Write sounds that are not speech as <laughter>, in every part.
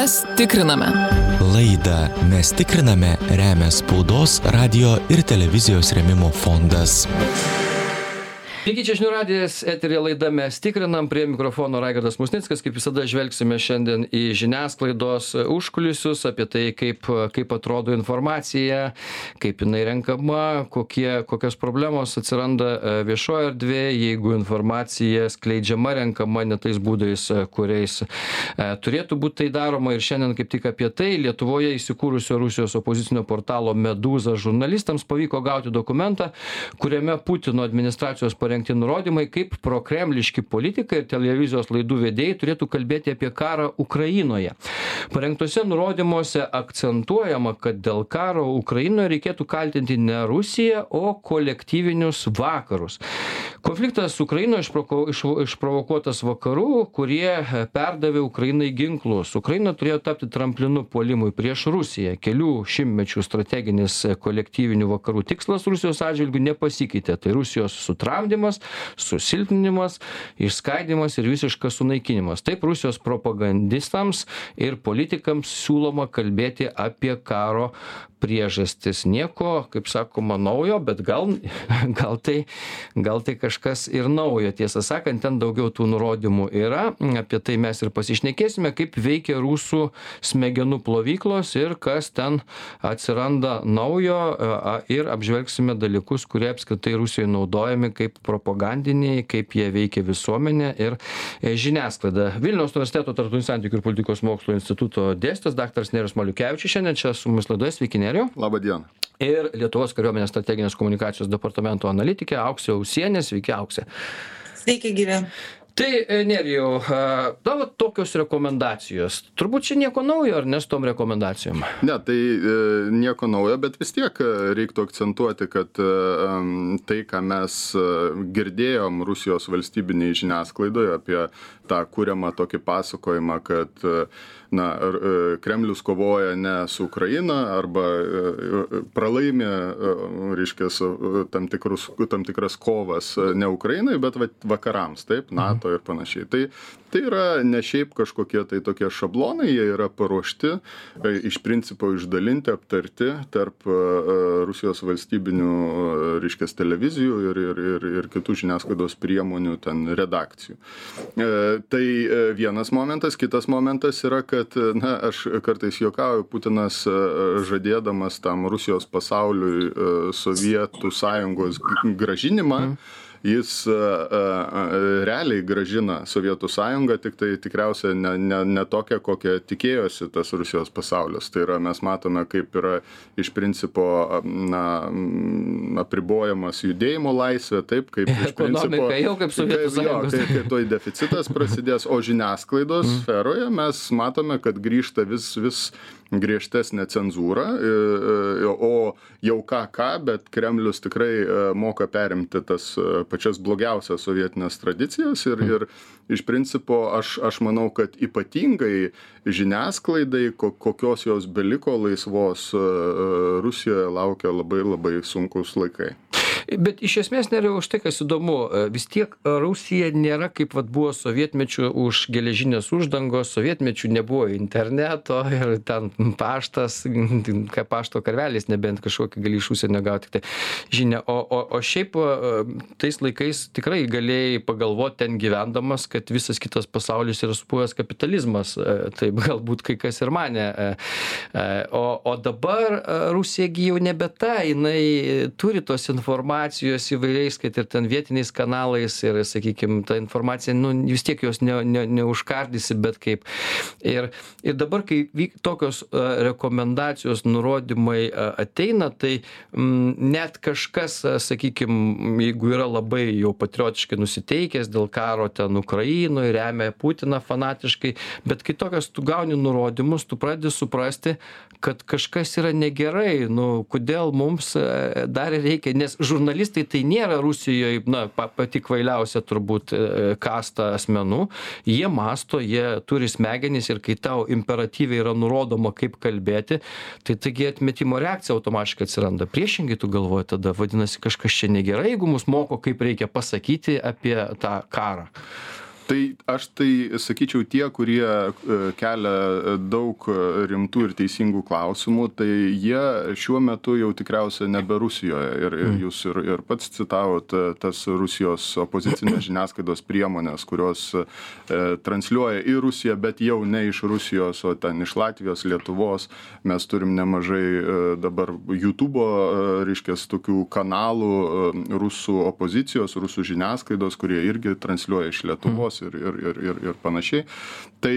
Mes tikriname. Laidą Mes tikriname remia spaudos, radio ir televizijos remimo fondas. Iki čia žinių radijas, eterė laida mes tikrinam, prie mikrofono Raigardas Musnickas, kaip visada žvelgsime šiandien į žiniasklaidos užkulisius, apie tai, kaip, kaip atrodo informacija, kaip jinai renkama, kokie, kokios problemos atsiranda e, viešoje erdvėje, jeigu informacija skleidžiama, renkama ne tais būdais, e, kuriais e, turėtų būti tai daroma. Ir šiandien kaip tik apie tai Lietuvoje įsikūrusio Rusijos opozicinio portalo Medūza žurnalistams pavyko gauti dokumentą, kuriame Putino administracijos pareigūnai parengti nurodymai kaip prokremliški politikai ir televizijos laidų vedėjai turėtų kalbėti apie karą Ukrainoje. Parengtose nurodymuose akcentuojama, kad dėl karo Ukrainoje reikėtų kaltinti ne Rusiją, o kolektyvinius vakarus. Konfliktas Ukrainoje išproko, iš, išprovokuotas vakarų, kurie perdavė Ukrainai ginklus. Ukraina turėjo tapti tramplinu puolimui prieš Rusiją. Kelių šimtmečių strateginis kolektyvinių vakarų tikslas Rusijos atžvilgių nepasikeitė. Tai Rusijos sutramdymas susilpninimas išskaidymas ir visiškas sunaikinimas taip rusijos propagandistams ir politikams siūloma kalbėti apie karo priežastis nieko kaip sakoma naujo bet gal <laughs> gal tai gal tai kažkas ir naujo tiesą sakant ten daugiau tų nurodymų yra apie tai mes ir pasišnekėsime kaip veikia rusų smegenų plovyklos ir kas ten atsiranda naujo ir apžvelgsime dalykus kurie apskritai rusijoj naudojami kaip propagandiniai kaip jie veikia visuomenę ir e, žiniasklaidą vilniaus universiteto tarptautinių santykių ir politikos mokslų instituto dėstytojas daktaras nerijus maliukevičius šiandien čia su mumis laidoje sveiki nerijau Labą dieną. Ir Lietuvos kariuomenės strateginės komunikacijos departamento analitikė Auksė Ausienė. Sveiki, Auksė. Sveiki, gyvi. Tai, e, Nerijau, tavo tokios rekomendacijos. Turbūt čia nieko naujo, ar ne su tom rekomendacijom? Ne, tai e, nieko naujo, bet vis tiek e, reiktų akcentuoti, kad e, tai, ką mes e, girdėjom Rusijos valstybiniai žiniasklaidoje apie tą kūriamą tokį pasakojimą, kad e, na, e, Kremlius kovoja ne su Ukraina arba e, e, pralaimi, reiškia, tam, tikrus, tam tikras kovas ne Ukrainai, bet vakarams, taip, mhm. NATO ir panašiai. Tai, tai yra ne šiaip kažkokie tai tokie šablonai, jie yra paruošti, iš principo išdalinti, aptarti tarp Rusijos valstybinių, reiškia, televizijų ir, ir, ir, ir kitų žiniasklaidos priemonių ten redakcijų. Tai vienas momentas, kitas momentas yra, kad na aš kartais juokauju putinas e, žadėdamas tam rusijos pasauliui e, sovietų sąjungos grąžinimą mm jis a, a, realiai gražina Sovietų sąjungą, tik tai tikriausiai ne, ne, ne tokią, kokią tikėjosi tas Rusijos pasaulis. Tai yra, mes matome, kaip yra iš principo na, apribojamas judėjimo laisvė, taip kaip <laughs> iš principo. jau kaip Sovietų sąjungos. Kai, kai toj deficitas prasidės, o žiniasklaidos mm. sferoje mes matome, kad grįžta vis, vis griežtesnę cenzūrą, e, e, o jau ką ką, bet Kremlius tikrai e, moka perimti tas pačias blogiausias sovietinės tradicijas ir, ir iš principo aš, aš manau, kad ypatingai žiniasklaidai, kokios jos beliko laisvos Rusijoje laukia labai labai sunkus laikai bet iš esmės nerijau štai kas įdomu e, vis tiek rusija nėra kaip vat buvo sovietmečiu už geležinės uždangos sovietmečiu nebuvo interneto ir ten paštas ką pašto karvelis nebent kažkokį gali iš užsienio gaut tiktai žinią. O o o šiaip e, tais laikais tikrai galėjai pagalvot ten gyvendamas kad visas kitas pasaulis yra supuvęs kapitalizmas e, taip galbūt kai kas ir manė o o dabar rusija gi jau nebe ta jinai turi tos informacijos informacijos įvairiais kad ir ten vietiniais kanalais ir sakykim ta informacija nu vis tiek jos ne ne neužkardysi bet kaip. Ir ir dabar kai vyk tokios rekomendacijos nurodymai ateina tai m net kažkas sakykim jeigu yra labai jau patriotiškai nusiteikęs dėl karo ten ukrainoj remia putiną fanatiškai bet kai tokias tu gauni nurodymus tu pradedi suprasti kad kažkas yra negerai nu kodėl mums dar reikia nes žurnalistai žurnalistai tai nėra rusijoj na pa pati kvailiausia turbūt e, kasta asmenų. Jie mąsto jie turi smegenis ir kai tau imperatyviai yra nurodoma kaip kalbėti tai taigi atmetimo reakcija automatiškai atsiranda. Priešingai tu galvoji tada vadinasi kažkas čia negerai jeigu mus moko kaip reikia pasakyti apie tą karą tai aš tai sakyčiau tie kurie kelia daug rimtų ir teisingų klausimų tai jie šiuo metu jau tikriausia nebe rusijoje. Ir ir jūs ir ir pats citavot tas rusijos opozicinės <coughs> žiniasklaidos priemones kurios transliuoja į rusiją bet jau ne iš rusijos o ten iš latvijos lietuvos. Mes turim nemažai dabar jutubo reiškias tokių kanalų rusų opozicijos rusų žiniasklaidos kurie irgi transliuoja iš lietuvos ir ir ir ir ir panašiai. Tai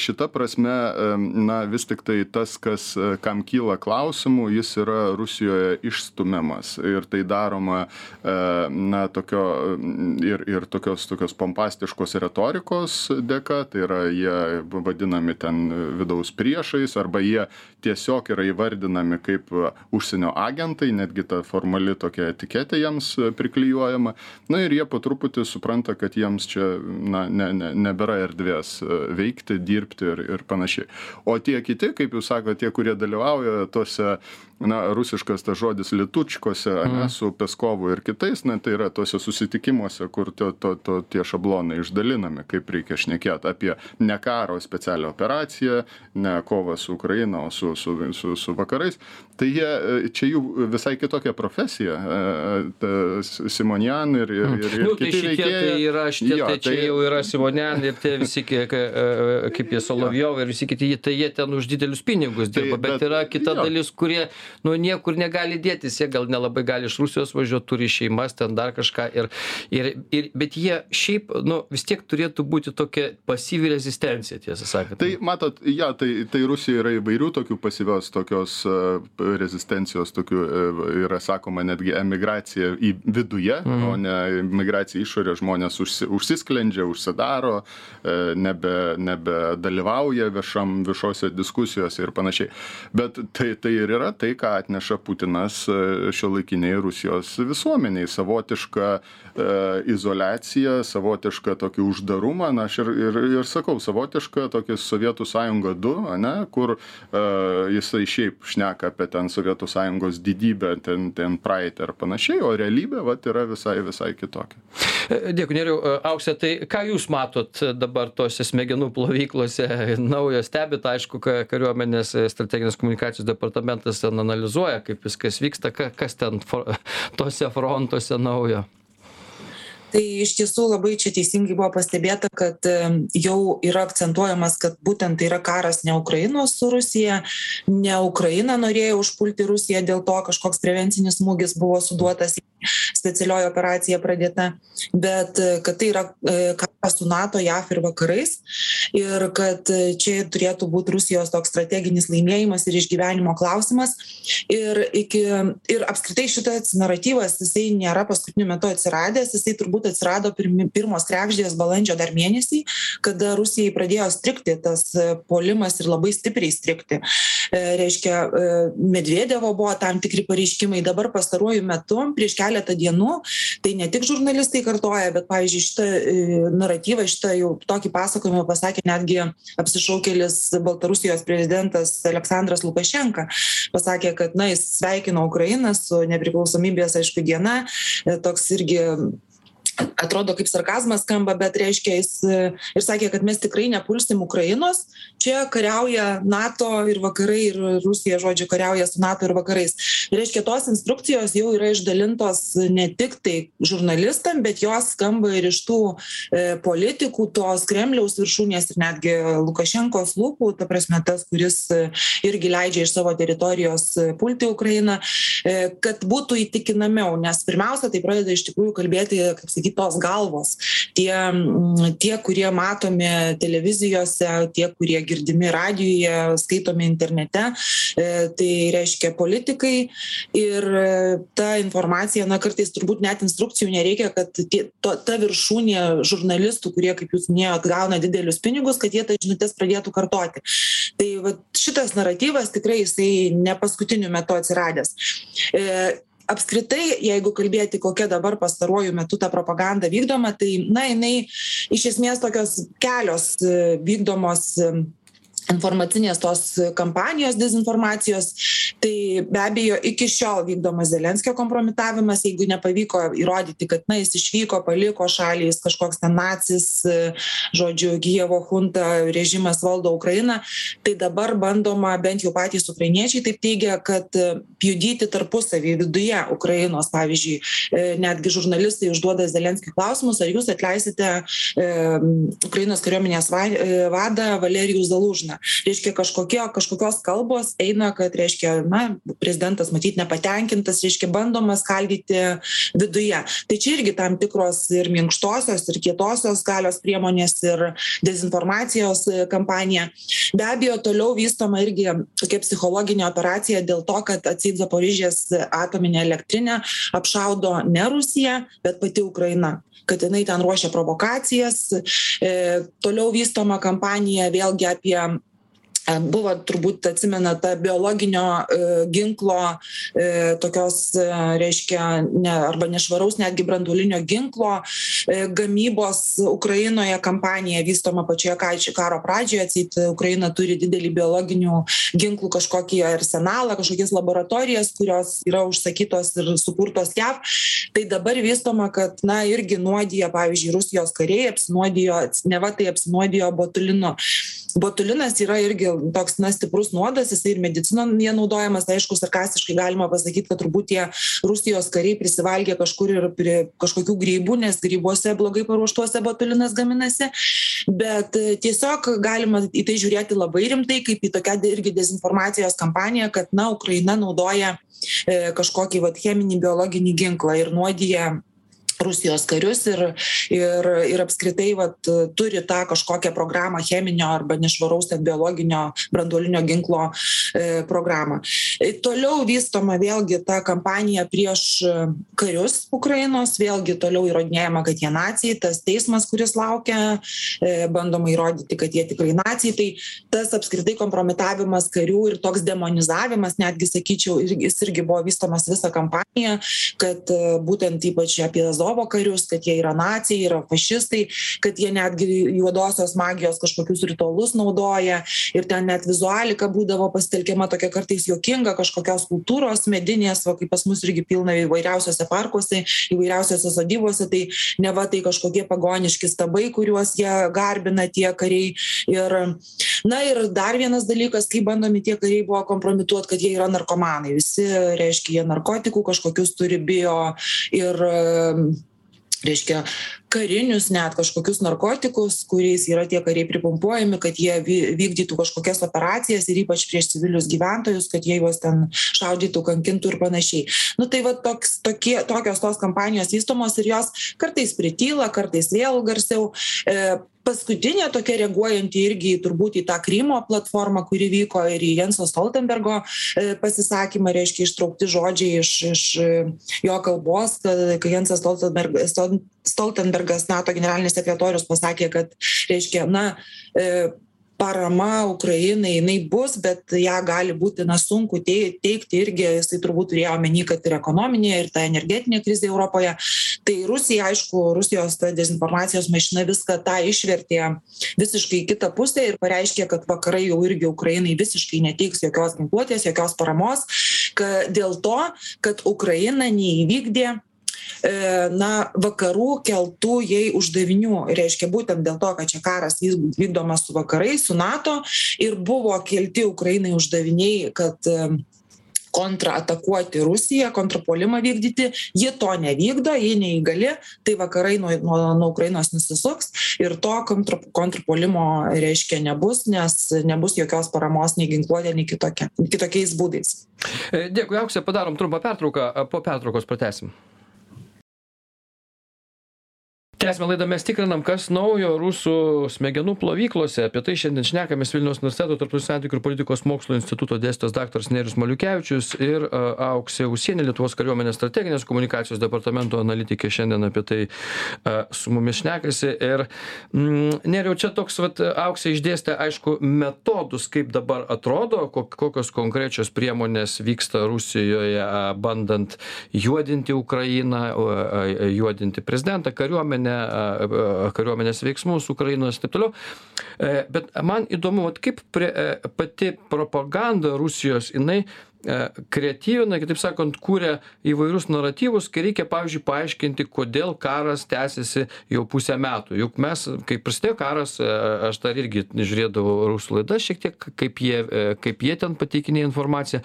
šita prasme na vis tiktai tas kas kam kyla klausimų jis yra rusijoje išstumiamas. Ir tai daroma na tokio ir ir tokios tokios pompastiškos retorikos dėka. Tai yra jie vadinami ten vidaus priešais arba jie tiesiog yra įvardinami kaip užsienio agentai netgi ta formali tokia etiketė jiems priklijuojama. Na ir jie po truputį supranta kad jiems čia na ne ne nebėra erdvės veikti dirbti ir ir panašiai. O tie kiti kaip jūs sakot tie kurie dalyvauja tose na rusiškas tas žodis litučkose ane su peskovu ir kitais na tai yra tuose susitikimuose kur to to to tie šablonai išdalinami kaip reikia šnekėt apie ne karo specialią operaciją ne kovą su ukraina o su su su su vakarais. Tai jie čia jų visai kitokia profesija ta simonian ir ir ir nu, tai šitie tai yra šitie jo, tai čia tai... jau yra simonian ir tie visi kiek kaip jie solovjovai ir visi kiti tai jie ten už didelius pinigus dirba tai, bet, bet yra kita jo. dalis kurie nu niekur negali dėtis jie gal nelabai gali iš rusijos važiuot turi šeimas ten dar kažką ir ir ir bet jie šiaip nu vis tiek turėtų būti tokia pasyvi rezistencija tiesą sakant. Tai matot jo tai tai rusijoj yra įvairių tokių pasyvios tokios rezistencijos tokių yra sakoma netgi emigracija į viduje o ne migracija į išorę žmonės užsi užsisklendžia užsidaro nebe nebedalyvauja viešam viešose diskusijose ir panašiai. Bet tai tai ir yra tai ką atneša putinas šiuolaikinei rusijos visuomenei savotišką izoliaciją savotišką tokį uždarumą. Na aš ir ir ir sakau savotišką tokį sovietų sąjunga du ane kur jisai šiaip šneka apie ten sovietų sąjungos didybę ten ten praeitį ar panašiai o realybė vat yra visai visai kitokia. Dėkui nerijau. Aukse tai ką jūs matot dabar tose smegenų plovyklose? Naujo stebit aišku ka kariuomenės strateginės komunikacijos departamentas ten analizuoja kaip viskas vyksta ka kas ten fo <laughs> tuose frontuose naujo tai iš tiesų labai čia teisingai buvo pastebėta kad jau yra akcentuojamas kad būtent tai yra karas ne ukrainos su rusija. Ne ukraina norėjo užpulti rusiją dėl to kažkoks prevencinis smūgis buvo suduotas specialioji operacija pradėta. Bet kad tai yra karas su nato jav ir vakarais. Ir kad čia turėtų būt rusijos toks strateginis laimėjimas ir išgyvenimo klausimas. Ir iki ir apskritai šitas naratyvas jisai nėra paskutiniu metu atsiradęs jisai turbūt turbūt atsirado pirmi pirmos kregždės balandžio dar mėnesį kada rusijai pradėjo strigti tas puolimas ir labai stipriai strigti. Reiškia medvedevo buvo tam tikri pareiškimai. Dabar pastaruoju metu prieš keletą dienų tai ne tik žurnalistai kartoja bet pavyzdžiui šitą naratyvą šitą jau tokį pasakojimą pasakė netgi apsišaukėlis baltarusijos prezidentas aleksandras lukašenka. Pasakė kad na jis sveikino ukrainą su nepriklausomybės aišku diena. Toks irgi atrodo kaip sarkazmas skamba bet reiškia jis ir sakė kad mes tikrai nepulsim ukrainos. Čia kariauja nato ir vakarai ir rusija žodžiu kariauja su nato ir vakarais. Reiškia tos instrukcijos jau yra išdalintos ne tik tai žurnalistam bet jos skamba ir iš tų politikų tos kremliaus viršūnės ir netgi lukašenkos lūpų ta prasme tas kuris irgi leidžia iš savo teritorijos pulti ukrainą kad būtų įtikinamiau nes pirmiausia tai pradeda iš tikrųjų kalbėti kaip sakyt tos galvos. Tie tie kurie matomi televizijose tie kurie girdimi radijuje skaitomi internete tai reiškia politikai. Ir ta informacija na kartais turbūt net instrukcijų nereikia kad tie to ta viršūnė žurnalistų kurie kaip jūs minėjot gauna didelius pinigus kad jie tas žinutes pradėtų kartoti. Tai vat šitas naratyvas tikrai jisai ne paskutiniu metu atsiradęs apskritai jeigu kalbėti kokia dabar pastaruoju metu ta propaganda vykdoma tai na jinai iš esmės tokios kelios vykdomos informacinės tos kampanijos dezinformacijos. Tai be abejo iki šiol vykdomas zelenskio kompromitavimas jeigu nepavyko įrodyti kad na jis išvyko paliko šalį jis kažkoks ten nacis žodžiu kijevo chunta režimas valdo ukrainą tai dabar bandoma bent jau patys ukrainiečiai taip teigia kad pjudyti tarpusavy viduje ukrainos. Pavyzdžiui netgi žurnalistai užduoda zelenskiui klausimus ar jūs atleisite ukrainos kariuomenės vadą valerijų zalužną reiškia kažkokie kažkokios kalbos eina kad reiškia na prezidentas matyt nepatenkintas reiškia bandoma skaldyti viduje. Tai čia irgi tam tikros ir minkštosios ir kietosios galios priemonės ir dezinformacijos kampanija. Be abejo toliau vystoma irgi tokia psichologinė operacija dėl to kad atseit zaporižės atominę elektrinę apšaudo ne rusija bet pati ukraina kad jinai ten ruošia provokacijas. E toliau vystoma kampanija vėlgi apie buvo turbūt atsimenat ta biologinio ginklo tokios reiškia ne arba nešvaraus netgi branduolinio ginklo gamybos ukrainoje kampanija vystoma pačioje kač karo pradžioje. Atseit ukraina turi didelį biologinių ginklų kažkokį arsenalą kažkokias laboratorijas kurios yra užsakytos ir sukurtos jav. Tai dabar vystoma kad na irgi nuodija pavyzdžiui rusijos kariai apsinuodijo neva tai apsinuodijo botulinu botulinas yra irgi toks na stiprus nuodas jisai ir medicinoje naudojamas aišku sarkastiškai galima pasakyt kad turbūt tie rusijos kariai prisivalgė kažkur ir prie kažkokių grybų nes grybuose blogai paruoštuose botulinas gaminasi. Bet tiesiog galima į tai žiūrėti labai rimtai kaip į tokią irgi dezinformacijos kampaniją kad na ukraina naudoja kažkokį vat cheminį biologinį ginklą ir nuodija rusijos karius ir ir ir apskritai vat turi tą kažkokią programą cheminio arba nešvaraus ten biologinio branduolinio ginklo programą. Toliau vystoma vėlgi ta kampanija prieš karius ukrainos vėlgi toliau įrodinėjama kad jie naciai tas teismas kuris laukia bandoma įrodyti kad jie tikrai naciai. Tai tas apskritai kompromitavimas karių ir toks demonizavimas netgi sakyčiau jis irgi buvo vystomas visą kampaniją kad būtent ypač apie azovo karius kad jie yra naciai yra fašistai kad jie netgi juodosios magijos kažkokius ritualus naudoja. Ir ten net vizualika būdavo pasitelkiama tokia kartais juokinga kažkokios kultūros medinės va kaip pas mus irgi pilna įvairiausiuose parkuose įvairiausiose sodybose tai neva tai kažkokie pagoniški stabai kuriuos jie garbina tie kariai. Ir na ir dar vienas dalykas kaip bandomi tie kariai buvo kompromituot kad jie yra narkomanai. Visi reiškia jie narkotikų kažkokius turi bijo ir reiškia karinius net kažkokius narkotikus kuriais yra tie kariai pripumpuojami kad jie vy vykdytų kažkokias operacijas ir ypač prieš civilius gyventojus kad jie juos ten šaudytų kankintų ir panašiai. Nu tai va toks tokie tokios tos kampanijos vystomos ir jos kartais prityla kartais vėl garsiau. E paskutinė tokia reaguojanti irgi turbūt į tą krymo platformą kuri vyko ir į jenso stoltenbergo pasisakymą reiškia ištraukti žodžiai iš iš jo kalbos kai jensas stoltenberg stol stoltenbergas nato generalinis sekretorius pasakė kad reiškia na e parama ukrainai jinai bus bet ją gali būti na sunku tei teikti irgi jisai turbūt turėjo omeny kad ir ekonominė ir ta energetinė krizė europoje. Tai rusija aišku rusijos ta dezinformacijos mašina viską tą išvertė visiškai į kitą pusę ir pareiškė kad vakarai jau irgi ukrainai visiškai neteiks jokios ginkluotės jokios paramos ka dėl to kad ukraina neįvykdė na vakarų keltų jai uždavinių. Reiškia būtent dėl to kad čia karas vys vykdomas su vakarais su nato ir buvo kelti ukrainai uždaviniai kad kontratakuoti rusiją kontrpuolimą vykdyti. Ji to nevykdo ji neįgali tai vakarai nuo nuo nuo ukrainos nusisuks ir to kontr kontrpuolimo reiškia nebus nes nebus jokios paramos nei ginkluote nei kitokia kitokiais būdais. Dėkui aukse padarom trumpą pertrauką po pertraukos pratęsim tęsiame laidą mes tikrinam kas naujo rusų smegenų plovyklose. Apie tai šiandien šnekamės vilniaus universiteto tarptautinių santykių ir politikos mokslų instituto dėstytojas daktaras nerijus maliukevičius ir auksė usienė lietuvos kariuomenės strateginės komunikacijos departamento analitikė šiandien apie tai su mumis šnekasi. Ir mm, nerijau čia toks vat auksė išdėstė aišku metodus kaip dabar atrodo kok kokios konkrečios priemonės vyksta rusijoje bandant juodinti ukrainą juodinti prezidentą kariuomenę ne kariuomenės veiksmus Ukrainos ir taip toliau. Bet man įdomu, vat kaip prie, pati propaganda Rusijos, jinai kreatyvina, kitaip sakant, kūrė įvairius naratyvus, kai reikia, pavyzdžiui, paaiškinti, kodėl karas tęsiasi jau pusę metų. Juk mes, kai prasidėjo karas, aš dar irgi žiūrėdavau rusų laidas šiek tiek, kaip jie, kaip jie ten pateikinė informaciją.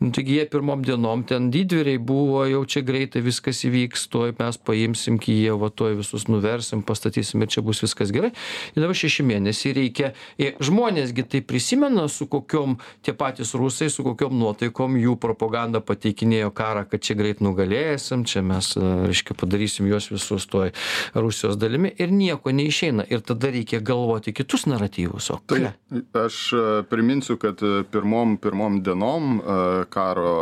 Nu, taigi jie pirmom dienom ten didvyriai buvo, jau čia greitai viskas įvyks, tuoj mes paimsim Kijevą, tuoj visus nuversim, pastatysim ir čia bus viskas gerai. Ir dabar šeši mėnesiai reikia. Žmonėsgi tai prisimena, su kokiom tie patys rusai, su kokiom nuotaikom jų propaganda pateikinėjo karą, kad čia greit nugalėsim, čia mes, reiškia, padarysim juos visus toj Rusijos dalimi ir nieko neišeina. Ir tada reikia galvoti kitus naratyvus. O tai aš priminsiu, kad pirmom, pirmom dienom karo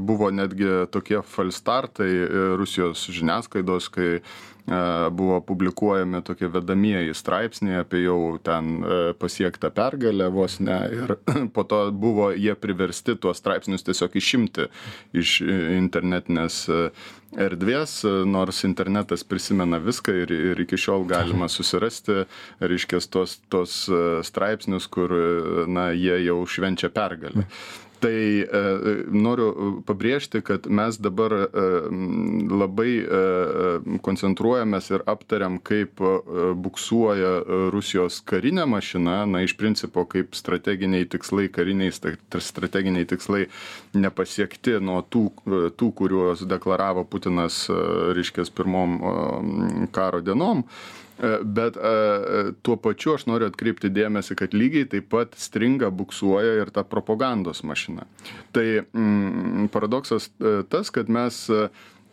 buvo netgi tokie falstartai Rusijos žiniasklaidos, kai buvo publikuojami tokie vedamieji straipsniai apie jau ten pasiektą pergalę vos ne ir <clears throat> po to buvo jie priversti tuos straipsnius tiesiog išimti iš internetinės erdvės nors internetas prisimena viską ir ir iki šiol galima susirasti reiškias tuos tuos straipsnius kur na jie jau švenčia pergalę tai noriu pabrėžti kad mes dabar labai koncentruojamės ir aptariam kaip buksuoja rusijos karinė mašina. Na iš principo kaip strateginiai tikslai kariniai strateginiai tikslai nepasiekti nuo tų tų kuriuos deklaravo putinas reiškias pirmom karo dienom bet tuo pačiu aš noriu atkreipti dėmesį kad lygiai taip pat stringa buksuoja ir ta propagandos mašina. Tai mm, paradoksas tas kad mes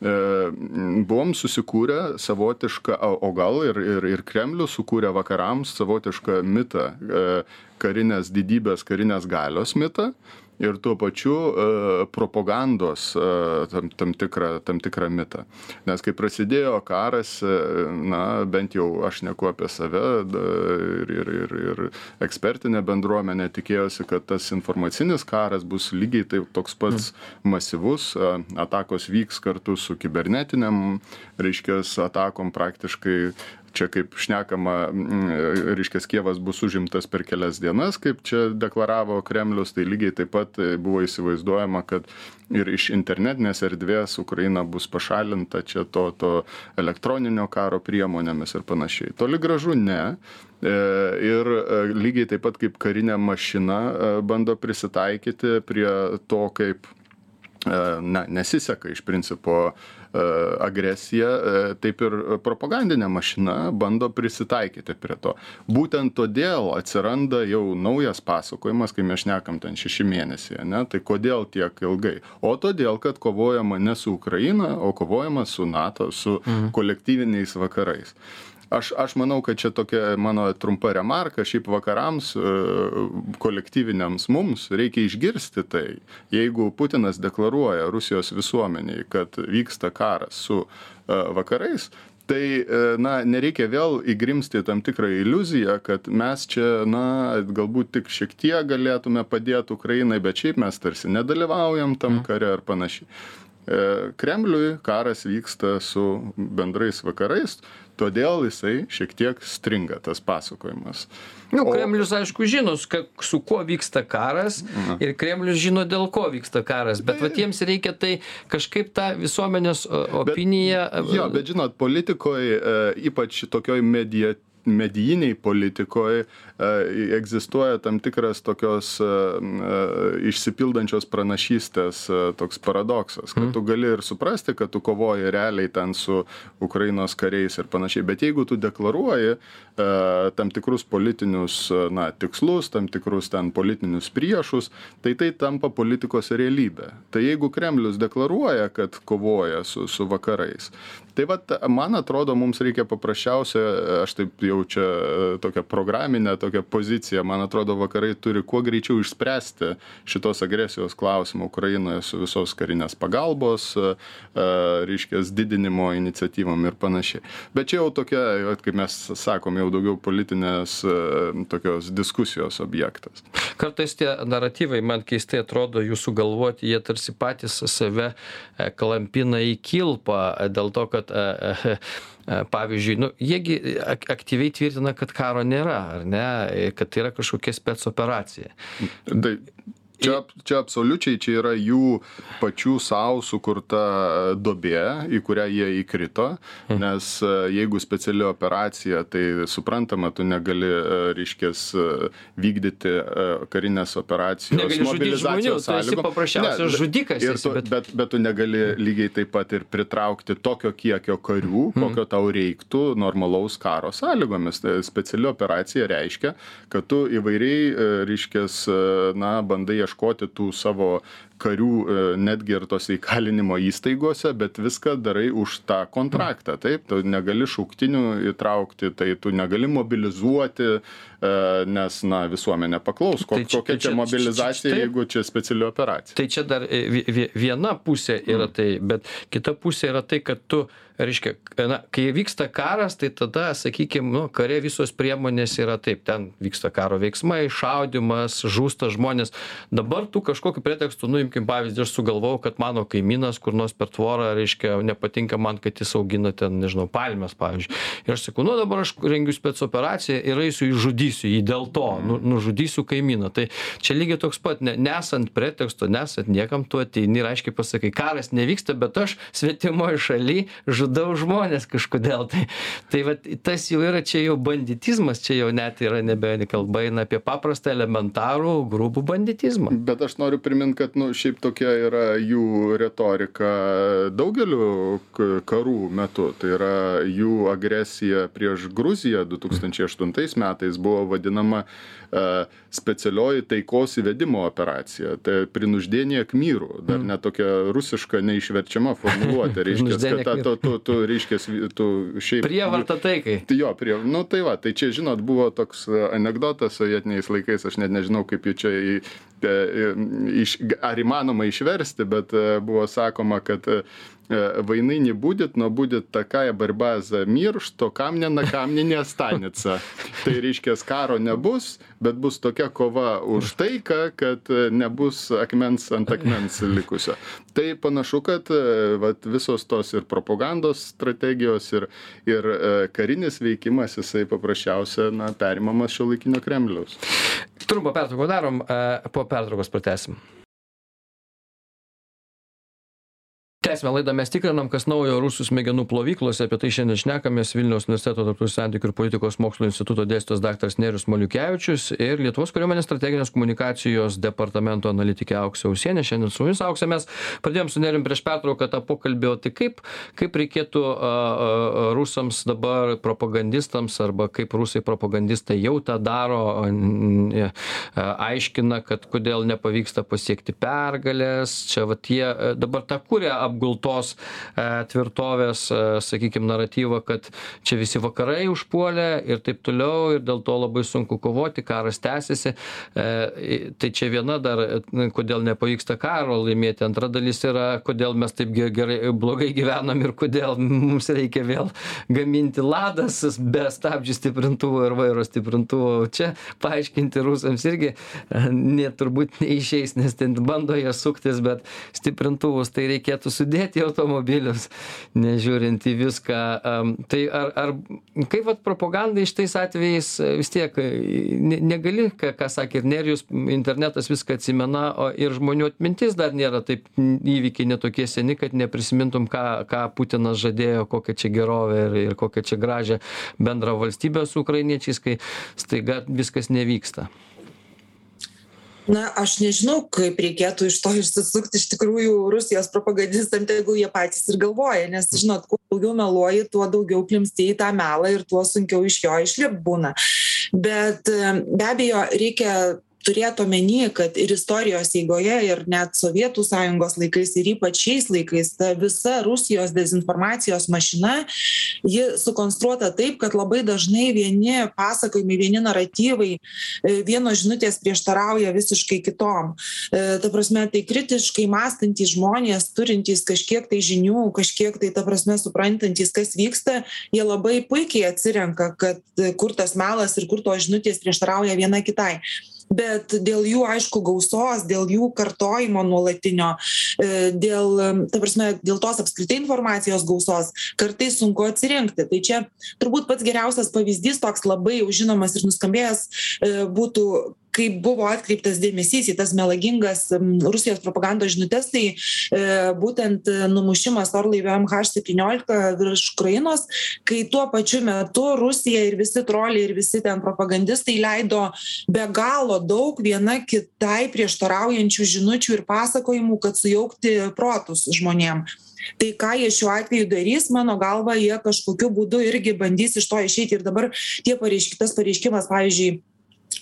buvom susikūrę savotišką o gal ir ir ir kremlius sukūrė vakarams savotišką mitą karinės didybės karinės galios mitą ir tuo pačiu propagandos tam tam tikrą tam tikrą mitą. Nes kai prasidėjo karas na bent jau aš šneku apie save ir ir ir ir ekspertinė bendruomenė tikėjosi kad tas informacinis karas bus lygiai taip toks pats masyvus atakos vyks kartu su kibernetinėm reiškias atakom praktiškai čia kaip šnekama reiškias kijevas bus užimtas per kelias dienas kaip čia deklaravo kremlius tai lygiai taip pat buvo įsivaizduojama kad ir iš internetinės erdvės ukraina bus pašalinta čia to to elektroninio karo priemonėmis ir panašiai. Toli gražu ne ir lygiai taip pat kaip karinė mašina bando prisitaikyti prie to kaip na nesiseka iš principo agresija taip ir propagandinė mašina bando prisitaikyti prie to. Būtent todėl atsiranda jau naujas pasakojimas kai mes šnekam ten šeši mėnesiai ane tai kodėl tiek ilgai? O todėl kad kovojama ne su ukraina o kovojama su nato su kolektyviniais vakarais aš aš manau kad čia tokia mano trumpa remarka šiaip vakarams kolektyviniams mums reikia išgirsti tai. Jeigu putinas deklaruoja rusijos visuomenei kad vyksta karas su vakarais tai na nereikia vėl įgrimzti į tam tikrą iliuziją kad mes čia na galbūt tik šiek tiek galėtume padėt ukrainai bet šiaip mes tarsi nedalyvaujam tam kare ar panašiai kremliui karas vyksta su bendrais vakarais todėl jisai šiek tiek stringa tas pasakojimas. Nu, Kremlius, aišku, žino, su kuo vyksta karas Na. ir Kremlius žino, dėl ko vyksta karas, bet va jiems reikia tai kažkaip tą visuomenės opiniją. Bet, jo, bet žinot, politikoje, ypač tokioj medija medijinėj politikoj egzistuoja tam tikras tokios išsipildančios pranašystės toks paradoksas kad tu gali ir suprasti kad tu kovoji realiai ten su ukrainos kariais ir panašiai bet jeigu tu deklaruoji tam tikrus politinius na tikslus tam tikrus ten politinius priešus tai tai tampa politikos realybe tai jeigu kremlius deklaruoja kad kovoja su su vakarais tai vat man atrodo mums reikia paprasčiausia aš taip jau čia tokią programinę tokią poziciją. Man atrodo vakarai turi kuo greičiau išspręsti šitos agresijos klausimą ukrainoje su visos karinės pagalbos reiškias didinimo iniciatyvom ir panašiai. Bet čia jau tokia vat kaip mes sakom jau daugiau politinės tokios diskusijos objektas. Kartais tie naratyvai man keistai atrodo jų sugalvoti jie tarsi patys save klampina į kilpą dėl to kad pavyzdžiui nu jie gi ak aktyviai tvirtina kad karo nėra ar ne? Kad tai yra kažkokia spec operacija. Tai čia čia absoliučiai čia yra jų pačių sau sukurta duobė į kurią jie įkrito nes jeigu speciali operacija tai suprantama tu negali reiškias vykdyti karinės operacijos mobilizacijos sąlygom paprasčiausias žudikas ir tu, bet- bet, tu negali lygiai taip pat ir pritraukti tokio kiekio karių, Hmm. kokio tau reiktų normalaus karo sąlygomis. Tai Speciali operacija reiškia, kad tu įvairiai, e, reiškias, e, na, bandai ieškoti tų savo karių e, netgi ir tose įkalinimo įstaigose, bet viską darai už tą kontraktą. Taip, tu negali šauktinių įtraukti, tai tu negali mobilizuoti, e, nes, na, visuomenė paklaus, ko, Tai čia- kokia tai čia mobilizacija, taip. jeigu čia speciali operacija. Tai čia dar e, vi- vi- viena pusė yra tai, bet kita pusė yra tai, kad tu, reiškia, na, kai vyksta karas, tai tada, sakykime, nu, kare visos priemonės yra taip, ten vyksta karo veiksmai, šaudimas, žūsta žmonės. Dabar tu kažkokiu pretekstu, nu, imkim pavyzdį, aš sugalvojau, kad mano kaimynas kur nors per tvorą, reiškia, nepatinka man, kad jis augina ten, nežinau, palmės, pavyzdžiui. Ir aš sakau, nu dabar aš rengiu spec operaciją ir eisiu įžudysiu jį dėl to, nu, nužudysiu kaimyną. Tai čia lygiai toks pat, ne, nesant preteksto, nesant niekam, tu ateini ir aiškiai pasakai, karas nevyksta, bet aš svetimoje šalyje žudau žmonės kažkodėl. Tai, tai va, tas jau yra, čia jau banditizmas, čia jau net yra nebe kalba eina apie paprastą elementarų grūbų banditizmą. Bet aš noriu priminti, kad nu, šiaip tokia yra jų retorika daugeliu karų metu. Tai yra jų agresija prieš Gruziją 2008 metais buvo vadinama specialioji taikos įvedimo operacija. Tai prinuždėnė Kmyrų, dar net tokia rusiška neišverčiama formuluotė. <laughs> Reiškia, kad ta, tu, tu, tu, reiškia, tu šiaip... Prievarta taikai. Tai jo, prie, nu tai va, tai čia, žinot, buvo toks e, anegdotas sovietiniais laikais, aš net nežinau, kaip jį čia, į, e, e, iš, ar įmanoma išversti, bet e, buvo sakoma, kad e, войны не будет, но будет такая борьба за мир, что камня на камне не останется. Tai reiškia, karo nebus, bet bus tokia kova už taiką, kad e, nebus akmens ant akmens likusio. Tai panašu, kad e, vat, visos tos ir propagandos strategijos, ir, ir e, karinis veikimas, jisai paprasčiausia, na, perimamas šio laikinio Kremliaus. Trumpą pertrauką darom, e, po pertraukos pratesim. Tęsime laidą, mes tikrinam, kas naujo rusų smegenų plovyklose, apie tai šiandien šnekamės Vilniaus universiteto tarptautinių santykių ir politikos mokslo instituto dėstytojas dr. Nerius Maliukevičius ir Lietuvos kariuomenės strateginės komunikacijos departamento analitikė Auksė Ausienė. Šiandien su mumis Auksė mes pradėjom su Nerim prieš pertrauką tą pokalbį, o tai kaip, kaip reikėtų a, a, rusams dabar propagandistams arba kaip rusai propagandistai jau tą daro, a, aiškina, kad kodėl nepavyksta pasiekti pergalės, čia vat jie dabar tą kūrė apgultos e, tvirtovės, sakykime, naratyvą, kad čia visi vakarai užpuolė ir taip toliau ir dėl to labai sunku kovoti, karas tęsiasi. E, Tai čia viena dar, e, kodėl nepavyksta karo laimėti, antra dalis yra, kodėl mes taip ge- gerai, blogai gyvenam ir kodėl mums reikia vėl gaminti ladas be stabdžių stiprintuvo ir vairo stiprintuvo. Čia paaiškinti rusams irgi e, net turbūt neišeis, nes ten bando jie suktis, bet stiprintuvus tai reikėtų sudėti į automobilius, nežiūrint į viską. Tai ar, ar kaip vat propagandai šitais atvejais e, vis tiek e, ne, negali, ką, ką sakė ir Nerijus, internetas viską atsimena, o ir žmonių atmintis dar nėra taip įvykiai netokie seni, kad neprisimintum, ką, ką Putinas žadėjo, kokią čia gerovę ir, ir kokią čia gražią bendrą valstybę su ukrainiečiais, kai staiga viskas nevyksta. Na aš nežinau kaip reikėtų iš to išsisukt iš tikrųjų rusijos propagandistam tegul jie patys ir galvoja nes žinot kuo daugiau meluoji tuo daugiau klimpsti į tą melą ir tuo sunkiau iš jo išlipt būna. Bet be abejo reikia turėt omeny kad ir istorijos eigoje ir net sovietų sąjungos laikais ir ypač šiais laikais ta visa rusijos dezinformacijos mašina ji sukonstruota taip kad labai dažnai vieni pasakojimai vieni naratyvai e, vienos žinutės prieštarauja visiškai kitom. E, ta prasme tai kritiškai mąstantys žmonės turintys kažkiek tai žinių kažkiek tai ta prasme suprantantys kas vyksta jie labai puikiai atsirenka kad e, kur tas melas ir kur tos žinutės prieštarauja viena kitai bet dėl jų aišku gausos dėl jų kartojimo nuolatinio e, dėl ta prasme dėl tos apskritai informacijos gausos kartais sunku atsirinkti. Tai čia turbūt pats geriausias pavyzdys toks labai jau žinomas ir nuskambėjęs e, būtų kaip buvo atkreiptas dėmesys į tas melagingas rusijos propagandos žinutes tai e, būtent numušimas orlaivio mh septyniolika virš ukrainos kai tuo pačiu metu rusija ir visi troliai ir visi ten propagandistai leido be galo daug viena kitai prieštaraujančių žinučių ir pasakojimų kad sujaukti protus žmonėm. Tai ką jie šiuo atveju darys mano galva jie kažkokiu būdu irgi bandys iš to išeiti. Ir dabar tie pareišk tas pareiškimas pavyzdžiui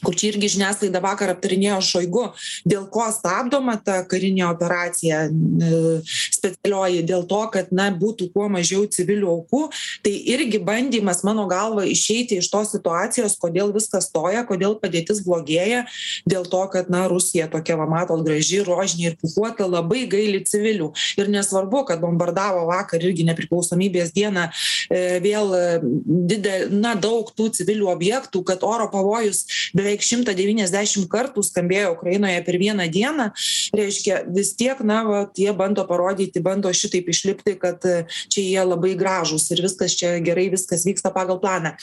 kur čia irgi žiniasklaida vakar aptarinėjo šoigu dėl ko stabdoma ta karinė operacija specialioji dėl to kad na būtų kuo mažiau civilių aukų. Tai irgi bandymas mano galva išeiti iš tos situacijos kodėl viskas stoja kodėl padėtis blogėja dėl to kad na rusija tokia va matot graži rožinė ir pūkuota labai gaili civilių. Ir nesvarbu kad bombardavo vakar irgi nepriklausomybės dieną e, vėl didel na daug tų civilių objektų kad oro pavojus beveik šimtą devyniasdešim kartų skambėjo ukrainoje per vieną dieną. Reiškia vis tiek na vat jie bando parodyti bando šitaip išlipti kad čia jie labai gražūs ir viskas čia gerai viskas vyksta pagal planą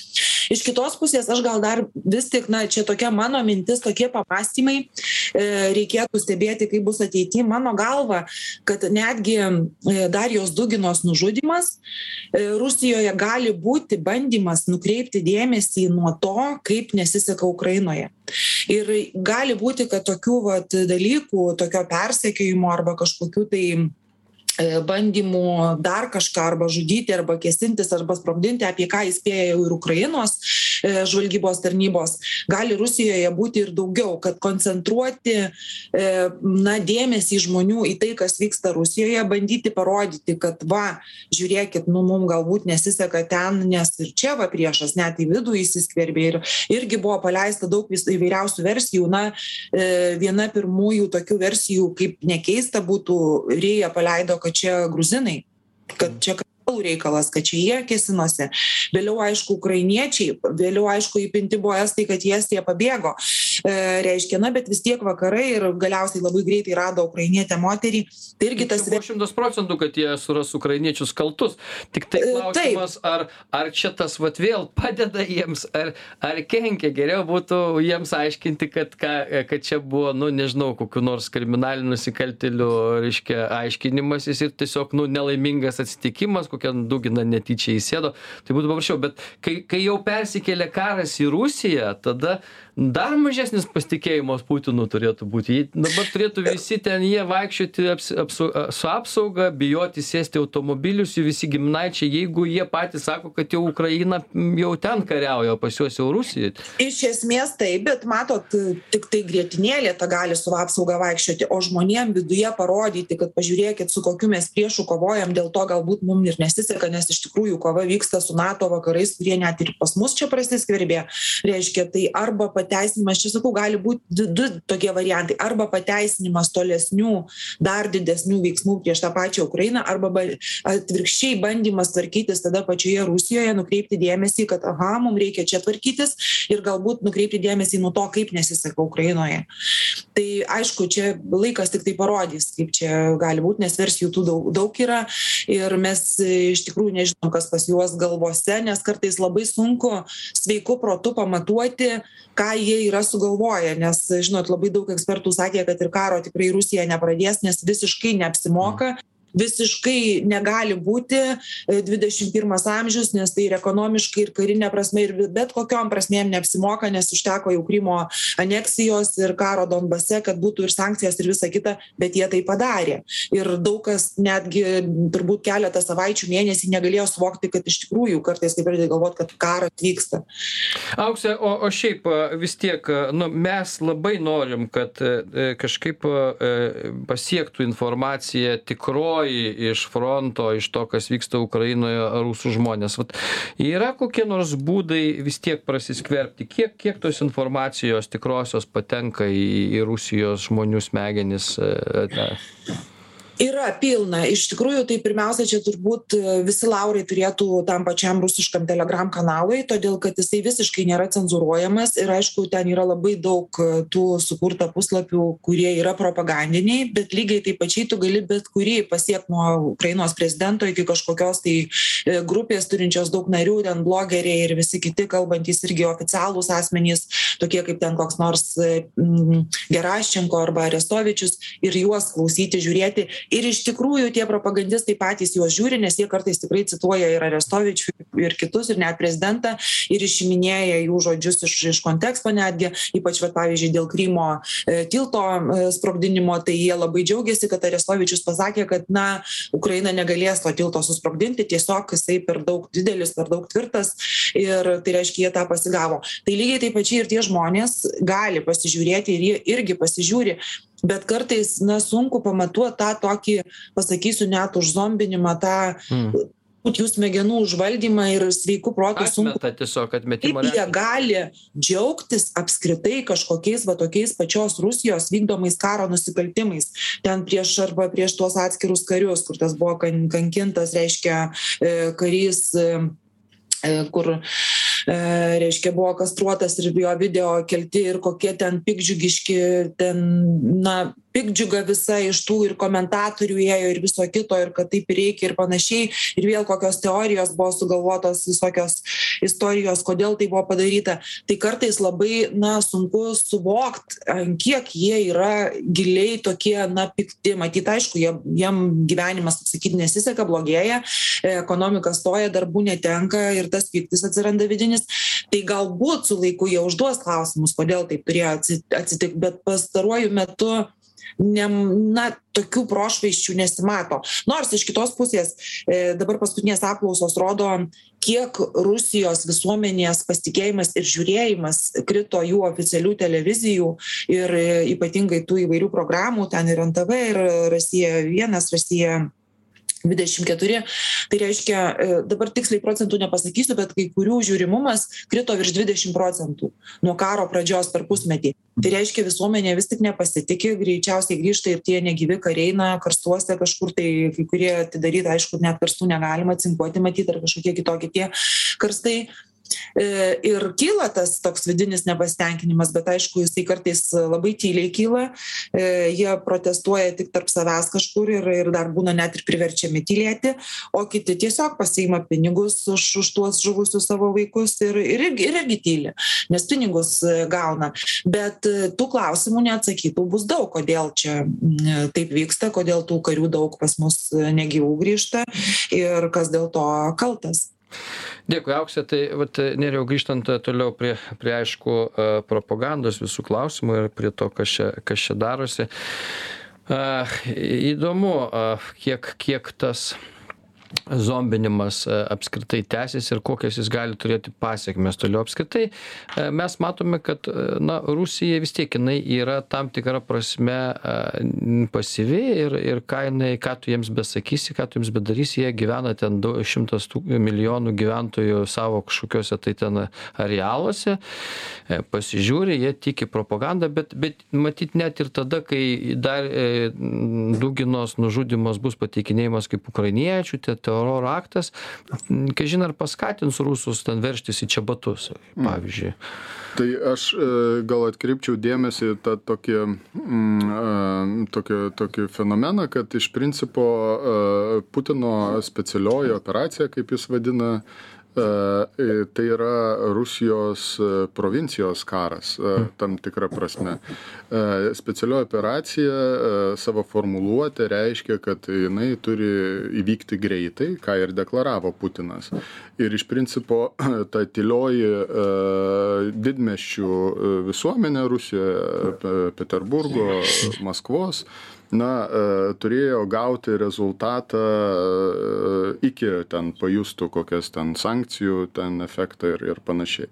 iš kitos pusės aš gal dar vis tik na čia tokia mano mintis tokie pamąstymai e, reikėtų stebėti kaip bus ateity. Mano galva kad netgi e, darijos duginos nužudymas e, rusijoje gali būti bandymas nukreipti dėmesį nuo to kaip nesiseka ukrainoje. Ir gali būti kad tokių vat dalykų tokio persekiojimo arba kažkokių tai bandymų dar kažką arba žudyti arba kėsintis arba sprogdinti apie ką įspėja jau ir ukrainos. e, žvalgybos tarnybos. Gali rusijoje būti ir daugiau kad koncentruoti e, na dėmesį žmonių į tai kas vyksta rusijoje bandyti parodyti kad va žiūrėkit nu mum galbūt nesiseka ten nes ir čia va priešas net į vidų įsiskverbė ir irgi buvo paleista daug vis įvairiausių versijų. Na viena pirmųjų tokių versijų kaip nekeista būtų rėja paleido kad čia gruzinai kad čia kartvelų reikalas kad čia jie kėsinosi. Vėliau aišku ukrainiečiai vėliau aišku įpinti buvo estai kad į estiją pabėgo. E, reiškia na bet vis tiek vakarai ir galiausiai labai greitai rado ukrainietę moterį. Tai irgi tas buvo šimtas procentų kad jie suras ukrainiečius kaltus. Tiktai E, klausimas ar ar čia tas vat vėl padeda jiems ar ar kenkia? Geriau būtų jiems aiškinti kad ką kad čia buvo nu nežinau kokių nors kriminalinių nusikaltėlių reiškia aiškinimasis ir tiesiog nu nelaimingas atsitikimas kokia dugina netyčia įsėdo tai būtų paprasčiau. Bet kai kai jau persikėlė karas į rusiją tada dar mažesnis pasitikėjimas putinu turėtų būti. Jei dabar turėtų visi ten jie vaikščioti aps apsu su apsauga bijoti sėsti į automobilius jų visi giminaičiai jeigu jie patys sako kad jau ukraina jau ten kariauja o pas juos jau rusija. Iš esmės taip bet matot tiktai grietinėlė ta gali su apsauga vaikščioti o žmonėm viduje parodyti kad pažiūrėkit su kokiu mes priešu kovojam dėl to galbūt mum ir nesiseka nes iš tikrųjų kova vyksta su nato vakarais kurie net ir pas mus čia prasiskverbė. Reiškia tai arba pateisinimas čia sakau gali būt du du tokie variantai. Arba pateisinimas tolesnių dar didesnių veiksmų prieš tą pačią ukrainą arba ba atvirkščiai bandymas tvarkytis tada pačioje rusijoje nukreipti dėmesį kad aha mum reikia čia tvarkytis ir galbūt nukreipti dėmesį nuo to kaip nesiseka ukrainoje. Tai aišku čia laikas tiktai parodys kaip čia gali būt nes versijų tų daug daug yra ir mes iš tikrųjų nežinom kas pas juos galvose nes kartais labai sunku sveiku protu pamatuoti ką jie yra sugalvoję nes žinot labai daug ekspertų sakė kad ir karo tikrai rusija nepradės nes visiškai neapsimoka visiškai negali būti dvidešim pirmas amžius nes tai ir ekonomiškai ir karine prasme ir bet kokiom prasmėm neapsimoka nes užteko jau krymo aneksijos ir karo donbase kad būtų ir sankcijos ir visa kita bet jie tai padarė. Ir daug kas netgi turbūt keletą savaičių mėnesį negalėjo suvokti kad iš tikrųjų kartais kai pradedi galvot kad karas vyksta. Aukse o o šiaip vis tiek nu mes labai norim kad e, kažkaip e, pasiektų informacija tikroji iš fronto iš to kas vyksta ukrainoje rusų žmonės. Vat yra kokie nors būdai vis tiek prasiskverbti? Kiek kiek tos informacijos tikrosios patenka į į rusijos žmonių smegenis e, na yra pilna. Iš tikrųjų tai pirmiausia čia turbūt e, visi laurai turėtų tam pačiam rusiškam telegram kanalui todėl kad jisai visiškai nėra cenzūruojamas ir aišku ten yra labai daug e, tų sukurta puslapių kurie yra propagandiniai bet lygiai taip pačiai tu gali bet kurį pasiekt nuo ukrainos prezidento iki kažkokios tai e, grupės turinčios daug narių ten blogeriai ir visi kiti kalbantys irgi oficialūs asmenys tokie kaip ten koks nors geraščenko arba arestovičius ir juos klausyti žiūrėti ir iš tikrųjų tie propagandistai patys juos žiūri nes jie kartais tikrai cituoja ir arestovičių ir kitus ir net prezidentą ir išiminėja jų žodžius iš iš konteksto netgi. Ypač vat pavyzdžiui dėl krymo e, tilto e, sprogdinimo tai jie labai džiaugiasi kad arestovičius pasakė kad na ukraina negalės to tilto susprogdinti tiesiog jisai per daug didelis per daug tvirtas ir tai reiškia jie tą pasigavo. Tai lygiai taip pačiai ir tie žmonės gali pasižiūrėti ir jie irgi pasižiūri bet kartais na sunku pamatuot tą tokį pasakysiu net užzombinimą tą Mm. jų smegenų užvaldymą ir sveiku protu sunku. Tiesiog kaip jie gali džiaugtis apskritai kažkokiais va tokiais pačios rusijos vykdomais karo nusikaltimais? Ten prieš arba prieš tuos atskirus karius kur tas buvo kan kankintas reiškia e, karys e, e, kur reiškia buvo kastruotas ir jo video kelti ir kokie ten piktdžiugiški ten na piktdžiuga visa iš tų ir komentatorių ėjo ir viso kito ir kad taip reikia ir panašiai. Ir vėl kokios teorijos buvo sugalvotos visokios istorijos kodėl tai buvo padaryta. Tai kartais labai na sunku suvokt ant kiek jie yra giliai tokie na pikti. Matyt aišku jie jiem gyvenimas kaip sakyt nesiseka blogėja ekonomika stoja darbų netenka ir tas pyktis atsiranda vidinis. Tai galbūt su laiku jie užduos klausimus kodėl taip turėjo atsi atsitikt bet pastaruoju metu ne na tokių prošvaisčių nesimato. Nors iš kitos pusės e, dabar paskutinės apklausos rodo kiek rusijos visuomenės pasitikėjimas ir žiūrėjimas krito jų oficialių televizijų ir e, ypatingai tų įvairių programų ten ir ntv ir rasija vienas rasija dvidešim keturi. Tai reiškia e, dabar tiksliai procentų nepasakysiu bet kai kurių žiūrimumas krito virš dvidešim procentų nuo karo pradžios per pusmetį. Tai reiškia visuomenė vis tik nepasitiki greičiausiai grįžta ir tie negyvi kariai na karstuose kažkur tai kai kurie atidaryt aišku net karstų negalima cinkuoti matyt ar kažkokie kitokie tie karstai ir kyla tas toks vidinis nepasitenkinimas bet aišku jisai kartais labai tyliai kyla. E, jie protestuoja tik tarp savęs kažkur ir ir dar būna net ir priverčiami tylėti o kiti tiesiog pasiima pinigus už už tuos žuvusius savo vaikus ir ir ir irgi tyli nes pinigus e, gauna. Bet e, tų klausimų neatsakytų bus daug kodėl čia taip vyksta kodėl tų karių daug pas mus e, negyvų grįžta ir kas dėl to kaltas Dėkui, Auksė. Tai vat, neriau grįžtant e, toliau prie, prie aišku, e, propagandos visų klausimų ir prie to, kas čia, kas čia darosi. E, Įdomu, kiek, kiek tas zombinimas e, apskritai tęsiasi ir kokias jis gali turėti pasekmes toliau. Apskritai e, mes matome, kad e, na, Rusija vis tiek jinai yra tam tikra prasme pasyvi ir, ir ką, jinai, ką tu jiems besakysi, ką tu jiems bedarysi, jie gyvena ten du- šimtas milijonų gyventojų savo kažkokiuose tai ten arealuose, pasižiūri, jie tiki propagandą, bet, bet matyt net ir tada, kai dar Duginos nužudimas bus pateikinėjimas kaip ukrainiečių, teroro aktas, kažin ar paskatins rusus ten verštis į čia batus, pavyzdžiui. Tai aš e, gal atkreipčiau dėmesį tą tokį, mm, e, tokį, tokį fenomeną, kad iš principo e, Putino specialioji operacija, kaip jis vadina, tai yra Rusijos e, provincijos karas e, tam tikrą prasme. E, Specialioji operacija e, savo formuluotę reiškia, kad jinai turi įvykti greitai, ką ir deklaravo Putinas. Ir iš principo <clears throat> ta tylioji e, didmeščių e, visuomenė Rusijoje, Pe- Peterburgo, Maskvos, na, e, turėjo gauti rezultatą e, iki ten pajustų kokias ten sankcijų, ten efektą ir, ir panašiai.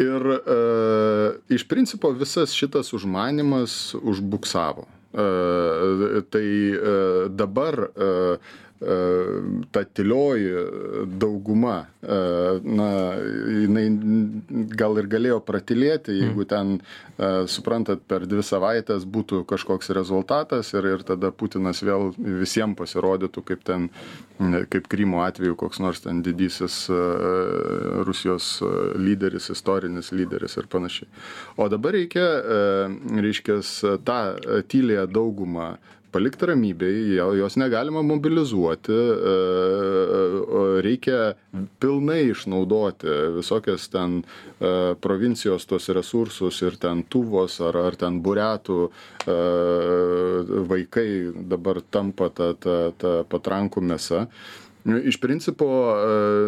Ir e, iš principo visas šitas užmanimas užbuksavo. E, tai e, dabar e, ta tylioji dauguma, na, jinai gal ir galėjo pratilėti, jeigu ten, suprantat, per dvi savaitės būtų kažkoks rezultatas ir, ir tada Putinas vėl visiems pasirodytų kaip ten, kaip Krymo atveju koks nors ten didysis Rusijos lyderis, istorinis lyderis ir panašiai. O dabar reikia, reiškia, tą tylėją daugumą palikti ramybėj, jos negalima mobilizuoti, e, reikia pilnai išnaudoti visokias ten e, provincijos tos resursus ir ten tuvos ar, ar ten buretų e, vaikai dabar tampa ta, ta, ta patrankų mėsa. Iš principo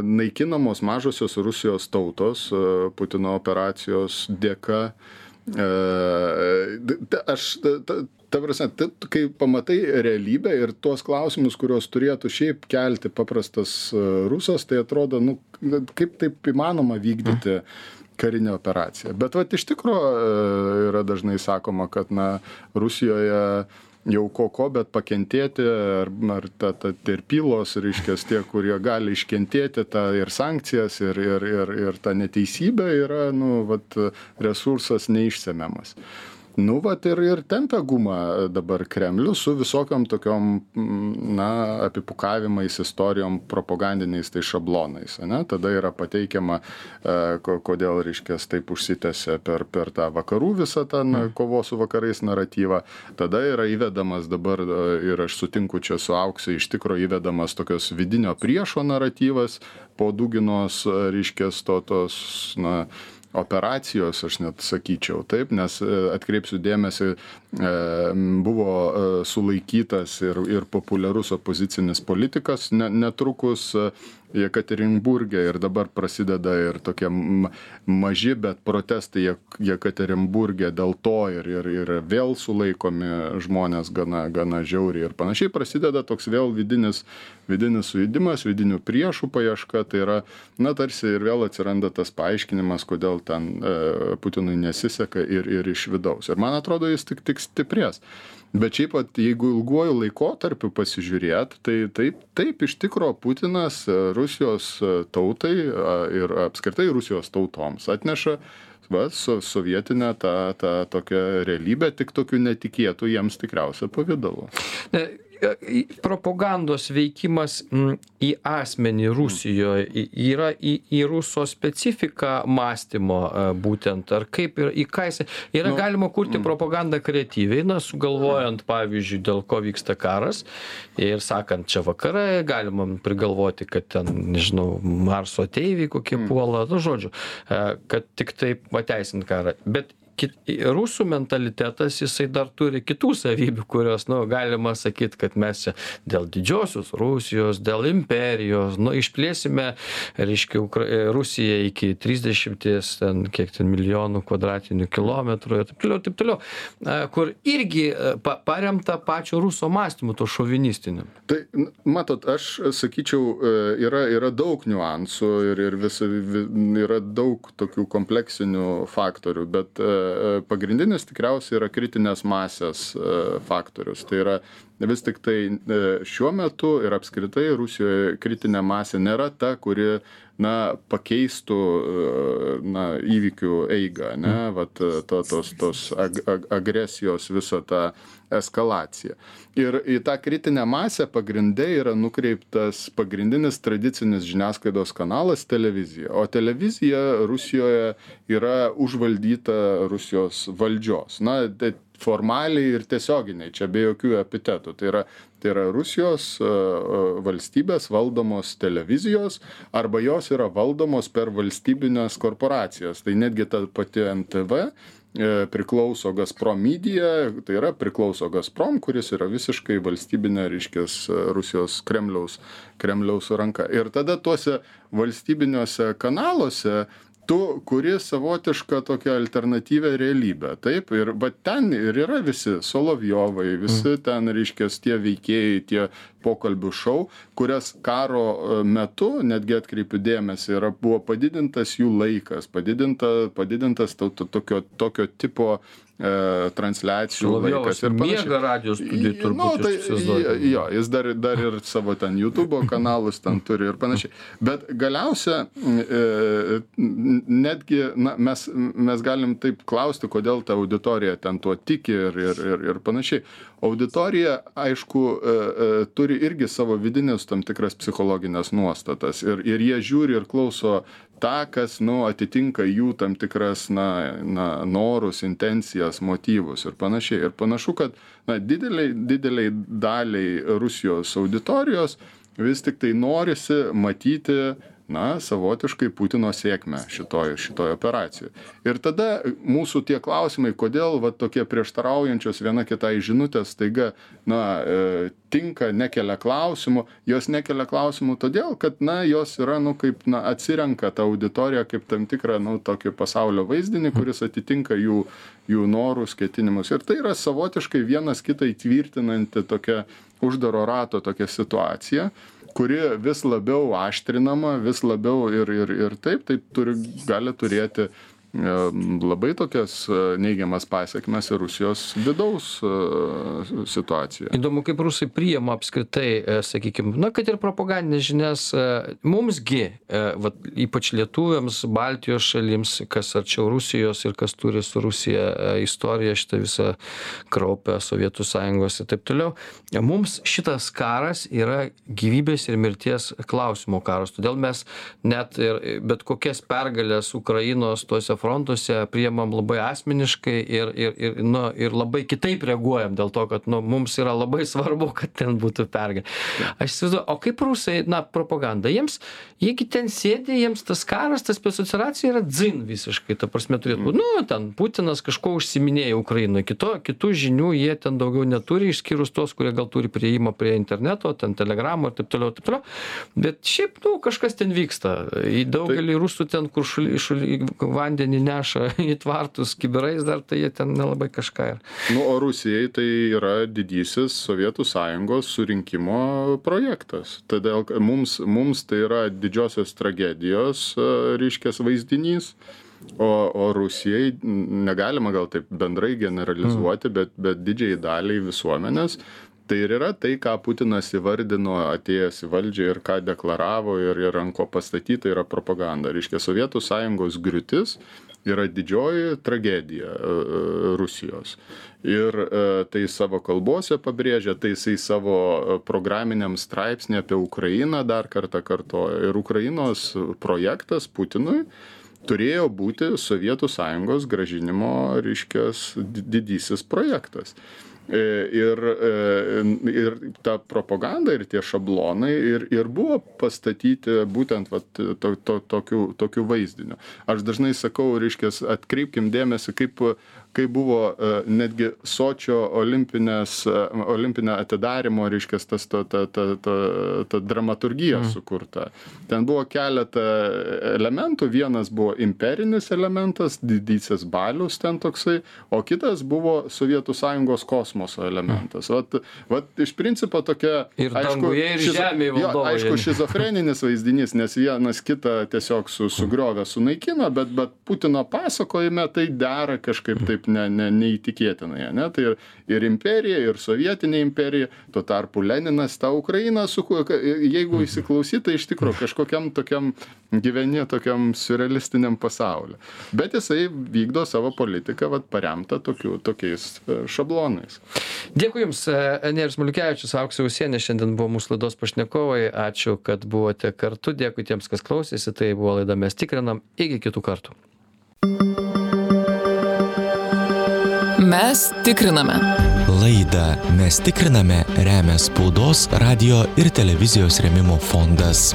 naikinamos mažosios Rusijos tautos Putino operacijos dėka. Aš ta prasme tu kai pamatai realybę ir tuos klausimus kuriuos turėtų šiaip kelti paprastas e, rusas tai atrodo nu kaip taip įmanoma vykdyti karinę operaciją. Bet vat iš tikro e, yra dažnai sakoma kad na rusijoje jau ko ko bet pakentėti ar ar ta ta ir pylos reiškias tie kurie gali iškentėti tą ir sankcijas ir ir ir ir tą neteisybę yra nu vat resursas neišsemiamas nu vat ir ir tempia gumą dabar kremlius su visokiom tokiom na apipukavimais istorijom propagandiniais tais šablonais ane tada yra pateikiama e, ko kodėl reiškias taip užsitęsė per per tą vakarų visą tą na mm. kovos su vakarais naratyvą tada yra įvedamas dabar e, ir aš sutinku čia su aukse iš tikro įvedamas tokios vidinio priešo naratyvas po duginos reiškias to tos na operacijos aš net sakyčiau taip nes e, atkreipsiu dėmesį buvo e, sulaikytas ir ir populiarus opozicinis politikas ne netrukus Jekaterinburgė ir dabar prasideda ir tokie maži, bet protestai Jekaterinburgė dėl to ir, ir, ir vėl sulaikomi žmonės gana, gana žiauriai ir panašiai. Prasideda toks vėl vidinis, vidinis sujudimas, vidinių priešų paieška. Tai yra, na, tarsi ir vėl atsiranda tas paaiškinimas, kodėl ten e, Putinui nesiseka ir, ir iš vidaus. Ir man atrodo, jis tik, tik stiprės. Bet šiaip vat jeigu ilguoju laikotarpiu pasižiūrėt tai taip taip iš tikro putinas e, rusijos e, tautai ir apskritai rusijos tautoms atneša va so sovietinę tą tą tokią realybę tik tokiu netikėtu jiems tikriausia pavidalu propagandos veikimas į asmenį Rusijoje yra į, į ruso specifiką mąstymo e, būtent, ar kaip ir į ką jis. Yra nu, galima kurti mm. propagandą kreatyviai, na, sugalvojant, pavyzdžiui, dėl ko vyksta karas ir sakant, čia vakarai, galima prigalvoti, kad ten, nežinau, Marso ateiviai kokie mm. puola, nu, žodžiu, e, kad tik taip pateisint karą. Bet kit rusų mentalitetas jisai dar turi kitų savybių kurios nu galima sakyt kad mes čia dėl didžiosios rusijos dėl imperijos nu išplėsime reiškia ukra rusiją iki trisdešimties ten kiek ten milijonų kvadratinių kilometrų ir taip toliau taip toliau kur irgi pa paremta pačio ruso mąstymu tuo šovinistiniu. Tai matot aš sakyčiau e, yra yra daug niuansų ir ir visa yra daug tokių kompleksinių faktorių bet e, pagrindinis tikriausiai yra kritinės masės e, faktorius. Tai yra vis tik tai e, šiuo metu ir apskritai Rusijoje kritinė masė nėra ta, kuri na, pakeistų e, na, įvykių eigą, ne, mm. vat, to, tos, tos ag, ag, agresijos visą tą eskalaciją. Ir į tą kritinę masę pagrindai yra nukreiptas pagrindinis tradicinis žiniasklaidos kanalas televizija. O televizija Rusijoje yra užvaldyta Rusijos valdžios. Na, tai formaliai ir tiesioginiai, čia be jokių epitetų. Tai yra, tai yra Rusijos e, e, valstybės valdomos televizijos arba jos yra valdomos per valstybinės korporacijas. Tai netgi ta pati NTV e, priklauso Gazprom Media, tai yra priklauso Gazprom, kuris yra visiškai valstybinė, reiškės, Rusijos Kremliaus, Kremliaus ranka. Ir tada tuose valstybiniuose kanaluose tu kuri savotišką tokią alternatyvią realybę taip ir va ten ir yra visi solovjovai visi mm. ten reiškias tie veikėjai tie pokalbių šou kurias karo e, metu netgi atkreipiu dėmesį yra buvo padidintas jų laikas padidinta padidintas to to tokio tokio tipo transliacijų laikas ir miega radijos studijų turbūt. Nu, tai, jo, jis dar, dar ir savo ten YouTube kanalus ten turi ir panašiai. Bet galiausia, e, netgi na, mes, mes galim taip klausti, kodėl ta auditorija ten tuo tiki ir, ir, ir, ir panašiai. Auditorija, aišku, e, e, turi irgi savo vidinės tam tikras psichologinės nuostatas ir, ir jie žiūri ir klauso tą kas nu atitinka jų tam tikras na na norus intencijas motyvus ir panašiai. Ir panašu kad na didelei didelei daliai rusijos auditorijos vis tiktai norisi matyti na savotiškai putino sėkmę šitoj šitoj operacijoj. Ir tada mūsų tie klausimai kodėl va tokie prieštaraujančios viena kitai žinutės staiga na e, tinka nekelia klausimų. Jos nekelia klausimų todėl kad na jos yra nu kaip na atsirenka tą auditoriją kaip tam tikrą nu tokį pasaulio vaizdinį kuris atitinka jų jų norus ketinimus. Ir tai yra savotiškai vienas kitą įtvirtinanti tokia uždaro rato tokia situacija kuri vis labiau aštrinama vis labiau ir ir ir taip tai turi gali turėti labai tokias neigiamas pasekmes ir Rusijos vidaus situaciją. Įdomu, kaip rusai priima apskritai, e, sakykime, na, kad ir propagandinės žinias, e, mumsgi, e, vat, ypač lietuviams, Baltijos šalims, kas arčiau Rusijos ir kas turi su Rusija istoriją, šitą visą kraupę Sovietų sąjungos ir taip toliau, mums šitas karas yra gyvybės ir mirties klausimo karas. Todėl mes net ir bet kokias pergalės Ukrainos tuose frontuose priimam labai asmeniškai ir ir ir nu ir labai kitaip reaguojam dėl to kad nu mums yra labai <laughs> svarbu kad ten būtų pergalė. Aš įsivaizduoju o kaip rusai na propaganda? Jiems jie gi ten sėdi jiems tas karas ta specoperacija yra dzin visiškai ta prasme turėtų būt. Nu ten putinas kažkuo užsiiminėja ukrainoj kito kitų žinių jie ten daugiau neturi išskyrus tuos kurie gal turi priėjimą prie interneto ten telegramų ir taip toliau taip toliau. Bet šiaip nu kažkas ten vyksta. Į daugelį rusų ten kur šuli šuli vandenį vandenį neša į tvartus kibirais dar tai jie ten nelabai kažką ir nu o rusijai tai yra didysis sovietų sąjungos surinkimo projektas. Todėl mums mums tai yra didžiosios tragedijos reiškias vaizdinys o o rusijai negalima gal taip bendrai generalizuoti bet bet didžiajai daliai visuomenės tai ir yra tai ką putinas įvardino atėjęs į valdžią ir ką deklaravo ir ir ant ko pastatyta yra propaganda. Reiškia sovietų sąjungos griūtis yra didžioji tragedija e, e, rusijos. Ir e, tai savo kalbose pabrėžia tai jisai savo programiniam straipsny apie ukrainą dar kartą kartoja. Ir ukrainos projektas putinui turėjo būti sovietų sąjungos grąžinimo reiškias didysis projektas ir, e, ir ta propaganda ir tie šablonai ir, ir buvo pastatyti būtent vat, to, to, tokiu, tokiu vaizdiniu. Aš dažnai sakau, reiškia, atkreipkim dėmesį, kaip kai buvo e, netgi sočio olimpinės e, olimpinio atidarymo reiškias tas ta ta ta ta ta dramaturgija mm. sukurta. Ten buvo keleta elementų. Vienas buvo imperinis elementas didysis balius ten toksai o kitas buvo sovietų sąjungos kosmoso elementas. Vat vat iš principo tokia ir danguje ir žemėj valdovai aišku <laughs> šizofreninis vaizdinys nes vienas kitą tiesiog su sugriovė sunaikino bet bet putino pasakojime tai dera kažkaip taip kažkaip ne ne neįtikėtinai ane? Tai ir ir imperija ir sovietinė imperija tuo tarpu leninas tą ukrainą suku jeigu mhm. įsiklausyt tai iš tikro kažkokiam tokiam gyveni tokiam siurrealistiniam pasauly bet jisai vykdo savo politiką vat paremtą tokiu tokiais e, šablonais. Dėkui jums e, nerijus maliukevičius auksė usienė šiandien buvo mūsų laidos pašnekovai. Ačiū kad buvote kartu. Dėkui tiems kas klausėsi. Tai buvo laida mes tikrinam. Iki kitų kartų Mes tikriname. Laidą Mes tikriname remia spaudos, radio ir televizijos remimo fondas.